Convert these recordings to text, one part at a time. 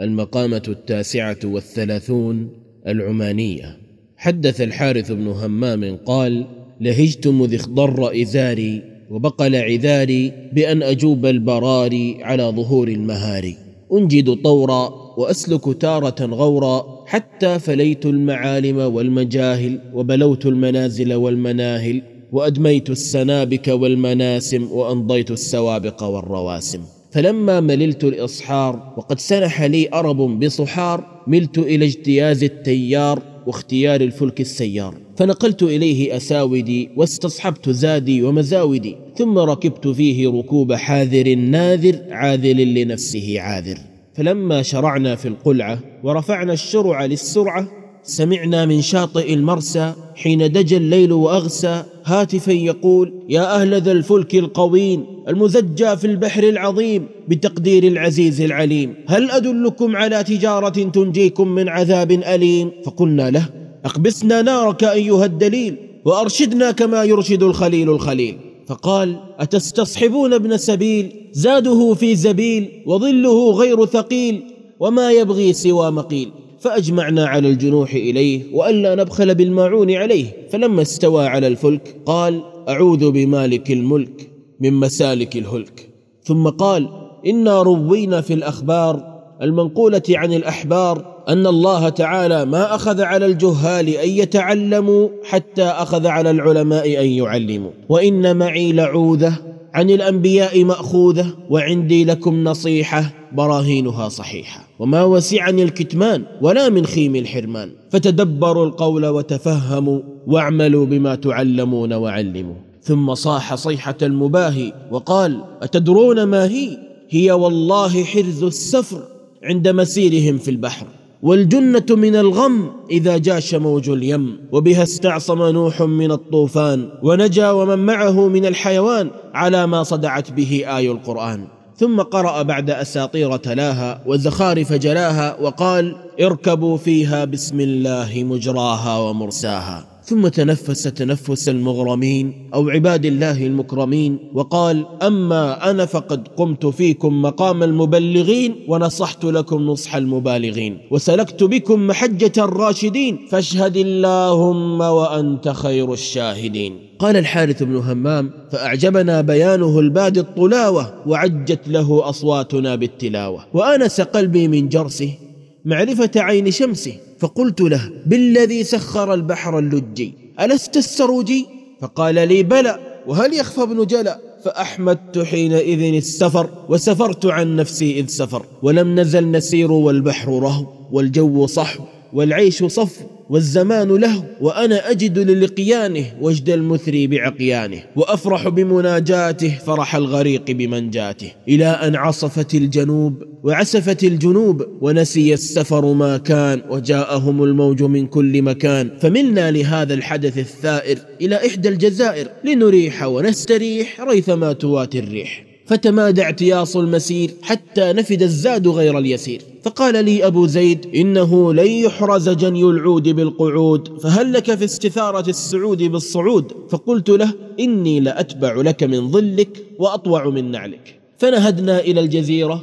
المقامة التاسعة والثلاثون العمانية. حدث الحارث بن همام قال لهجت مذ اخضر إزاري وبقل عذاري بأن أجوب البراري على ظهور المهاري أنجد طورا وأسلك تارة غورا حتى فليت المعالم والمجاهل وبلوت المنازل والمناهل وأدميت السنابك والمناسم وأمضيت السوابق والرواسم. فلما مللت الإصحار وقد سنح لي أرب بصحار ملت إلى اجتياز التيار واختيار الفلك السيار. فنقلت إليه أساودي واستصحبت زادي ومزاودي ثم ركبت فيه ركوب حاذر ناذر عاذل لنفسه عاذر. فلما شرعنا في القلعة ورفعنا الشرع للسرعة سمعنا من شاطئ المرسى حين دجى الليل وأغسى هاتفا يقول يا أهل ذا الفلك القويم المزجى في البحر العظيم بتقدير العزيز العليم هل أدلكم على تجارة تنجيكم من عذاب أليم؟ فقلنا له أقبسنا نارك أيها الدليل وأرشدنا كما يرشد الخليل الخليل. فقال أتستصحبون ابن سبيل؟ زاده في زبيل وظله غير ثقيل وما يبغي سوى مقيل. فأجمعنا على الجنوح إليه وألا نبخل بالماعون عليه. فلما استوى على الفلك قال أعوذ بمالك الملك من مسالك الهلك. ثم قال إنا روينا في الأخبار المنقولة عن الأحبار أن الله تعالى ما أخذ على الجهال أن يتعلموا حتى أخذ على العلماء أن يعلموا. وإن معي لعوذة عن الأنبياء مأخوذة وعندي لكم نصيحة براهينها صحيحة. وما وسعني الكتمان ولا من خيم الحرمان. فتدبروا القول وتفهموا واعملوا بما تعلمون وعلموا. ثم صاح صيحة المباهي وقال أتدرون ما هي؟ هي والله حرز السفر عند مسيرهم في البحر. والجنة من الغم إذا جاش موج اليم. وبها استعصم نوح من الطوفان ونجا ومن معه من الحيوان على ما صدعت به آي القرآن. ثم قرأ بعد أساطير تلاها وزخارف جلاها وقال اركبوا فيها بسم الله مجراها ومرساها. ثم تنفس تنفس المغرمين أو عباد الله المكرمين وقال أما أنا فقد قمت فيكم مقام المبلغين ونصحت لكم نصح المبالغين وسلكت بكم محجة الراشدين فاشهد اللهم وأنت خير الشاهدين. قال الحارث بن همام فأعجبنا بيانه الباد الطلاوة وعجت له أصواتنا بالتلاوة. وآنس قلبي من جرسه معرفة عين شمسه فقلت له بالذي سخر البحر اللجي ألست السروجي؟ فقال لي بلى وهل يخفى ابن جلى؟ فأحمدت حينئذ السفر وسفرت عن نفسي إذ سفر ولم نزل نسير والبحر رهو والجو صحو. والعيش صفو والزمان له وأنا أجد للقيانه وجد المثري بعقيانه وأفرح بمناجاته فرح الغريق بمنجاته. إلى أن عصفت الجنوب وعسفت الجنوب ونسي السفر ما كان وجاءهم الموج من كل مكان. فملنا لهذا الحدث الثائر إلى إحدى الجزائر لنريح ونستريح ريثما تواتي الريح. فتمادى اعتياص المسير حتى نفد الزاد غير اليسير. فقال لي أبو زيد إنه لن يحرز جني العود بالقعود فهل لك في استثارة السعود بالصعود؟ فقلت له إني لأتبع لك من ظلك وأطوع من نعلك. فنهدنا إلى الجزيرة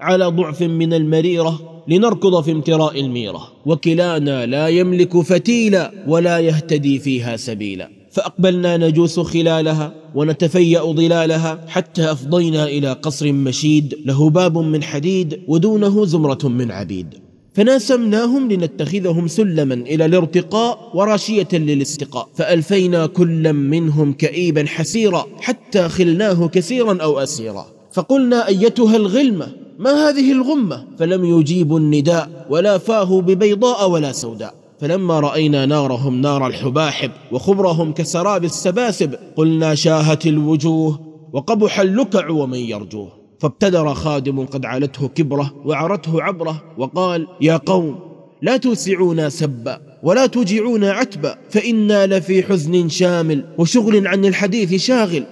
على ضعف من المريرة لنركض في امتراء الميرة وكلانا لا يملك فتيلا ولا يهتدي فيها سبيلا. فأقبلنا نجوس خلالها ونتفيأ ظلالها حتى أفضينا إلى قصر مشيد له باب من حديد ودونه زمرة من عبيد. فناسمناهم لنتخذهم سلما إلى الارتقاء وراشية للاستقاء. فألفينا كلا منهم كئيبا حسيرا حتى خلناه كثيرا أو أسيرا. فقلنا أيتها الغلمة ما هذه الغمة؟ فلم يجيبوا النداء ولا فاه ببيضاء ولا سوداء. فلما رأينا نارهم نار الحباحب وخبرهم كسراب السباسب قلنا شاهت الوجوه وقبح اللكع ومن يرجوه. فابتدر خادم قد علته كبره وعرته عبره وقال يا قوم لا توسعونا سبا ولا توجعونا عتبا فإنا لفي حزن شامل وشغل عن الحديث شاغل.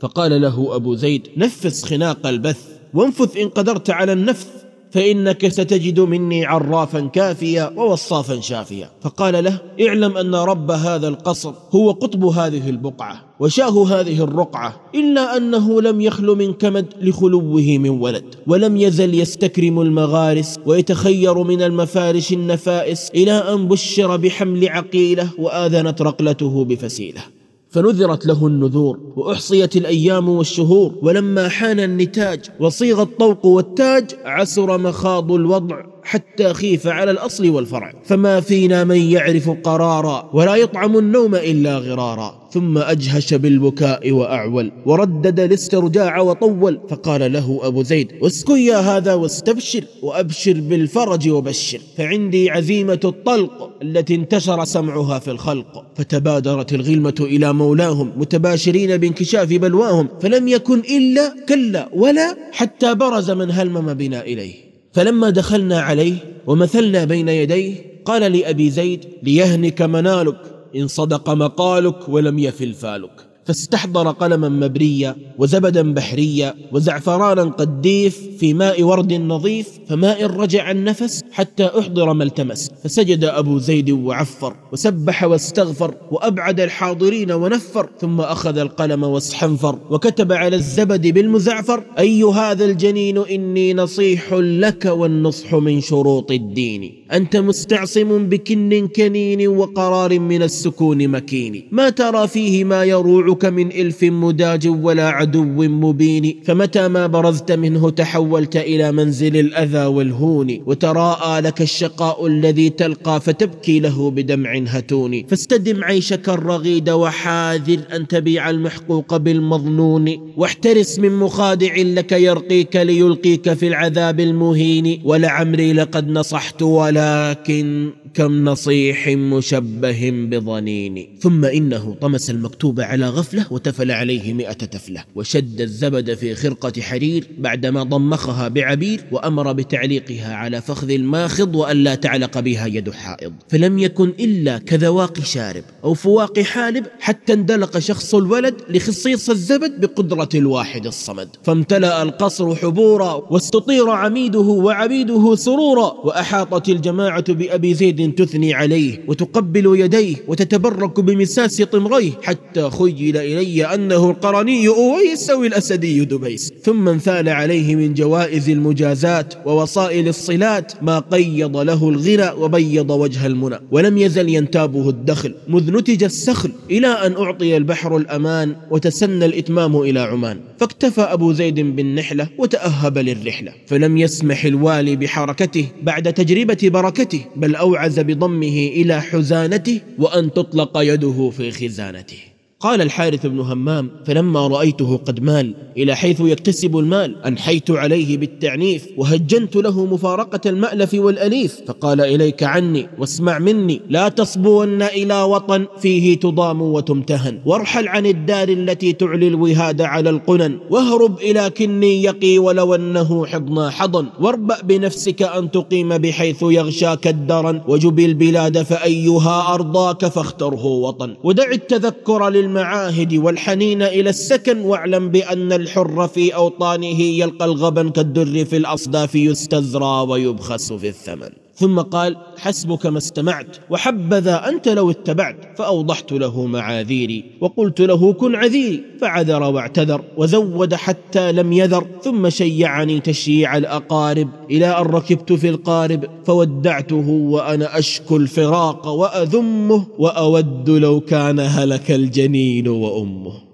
فقال له أبو زيد نفس خناق البث وانفث إن قدرت على النفث. فإنك ستجد مني عرافا كافيا ووصافا شافيا. فقال له اعلم أن رب هذا القصر هو قطب هذه البقعة وشاه هذه الرقعة إلا أنه لم يخل من كمد لخلوه من ولد ولم يزل يستكرم المغارس ويتخير من المفارش النفائس إلى أن بشر بحمل عقيلة وآذنت رقلته بفسيلة. فنذرت له النذور وأحصيت الأيام والشهور ولما حان النتاج وصيغ الطوق والتاج عسر مخاض الوضع حتى خيف على الأصل والفرع. فما فينا من يعرف قرارا ولا يطعم النوم إلا غرارا. ثم أجهش بالبكاء وأعول وردد الاسترجاع وطول فقال له أبو زيد اسكن يا هذا واستبشر وأبشر بالفرج وبشر فعندي عزيمة الطلق التي انتشر سمعها في الخلق. فتبادرت الغلمة إلى مولاهم متباشرين بانكشاف بلواهم فلم يكن إلا كلا ولا حتى برز من هلمم بنا إليه. فلما دخلنا عليه ومثلنا بين يديه قال لأبي زيد ليهنك منالك. إن صدق مقالك ولم يفل فالك. فاستحضر قلما مبريا وزبدا بحريا وزعفرانا قديف في ماء ورد نظيف فماء رجع النفس حتى أحضر ما التمس. فسجد أبو زيد وعفر وسبح واستغفر وأبعد الحاضرين ونفر ثم أخذ القلم واصحنفر وكتب على الزبد بالمزعفر أي هذا الجنين إني نصيح لك والنصح من شروط الدين. أنت مستعصم بكن كنين وقرار من السكون مكين. ما ترى فيه ما يروعك من إلف مداج ولا عدو مبين. فمتى ما برزت منه تحولت إلى منزل الأذى والهون. وتراءى لك الشقاء الذي تلقى فتبكي له بدمع هتون. فاستدم عيشك الرغيد وحاذر أن تبيع المحقوق بالمظنون. واحترس من مخادع لك يرقيك ليلقيك في العذاب المهين. ولعمري لقد نصحت ولكن كم نصيح مشبه بظنين. ثم إنه طمس المكتوب على غفلة وتفل عليه مئة تفلة وشد الزبد في خرقة حرير بعدما ضمخها بعبير وأمر بتعليقها على فخذ الماخض وألا تعلق بها يد حائض. فلم يكن إلا كذواق شارب أو فواق حالب حتى اندلق شخص الولد لخصيص الزبد بقدرة الواحد الصمد. فامتلأ القصر حبورا واستطير عميده وعبيده سرورا وأحاطت الجماعة بأبي زيد تثني عليه وتقبل يديه وتتبرك بمساس طمغيه حتى خيل إلي أنه القرني أويس أو الأسدي دبيس. ثم انثال عليه من جوائز المجازات ووصائل الصلات ما قيض له الغنى وبيض وجه المنى. ولم يزل ينتابه الدخل. مذ نتج السخل إلى أن أعطي البحر الأمان وتسنى الإتمام إلى عمان. فاكتفى أبو زيد بالنحلة وتأهب للرحلة. فلم يسمح الوالي بحركته بعد تجربة بركته بل أوعز بضمه إلى حزانته وأن تطلق يده في خزانته. قال الحارث بن همام فلما رأيته قد مال إلى حيث يكتسب المال أنحيت عليه بالتعنيف وهجنت له مفارقة المألف والأليف فقال إليك عني واسمع مني لا تصبون إلى وطن فيه تضام وتمتهن وارحل عن الدار التي تعلي الوهاد على القنن واهرب إلى كني يقي ولو أنه حضنا حضن واربأ بنفسك أن تقيم بحيث يغشاك الدرن وجب البلاد فأيها أرضاك فاختره وطن. ودع التذكر لل المعاهد والحنين إلى السكن واعلم بأن الحر في أوطانه يلقى الغبن كالدر في الأصداف يستزرى ويبخس في الثمن. ثم قال حسبك ما استمعت وحبذا أنت لو اتبعت فأوضحت له معاذيري وقلت له كن عذيري فعذر واعتذر وزود حتى لم يذر ثم شيعني تشييع الأقارب إلى أن ركبت في القارب فودعته وأنا أشكو الفراق وأذمه وأود لو كان هلك الجنين وأمه.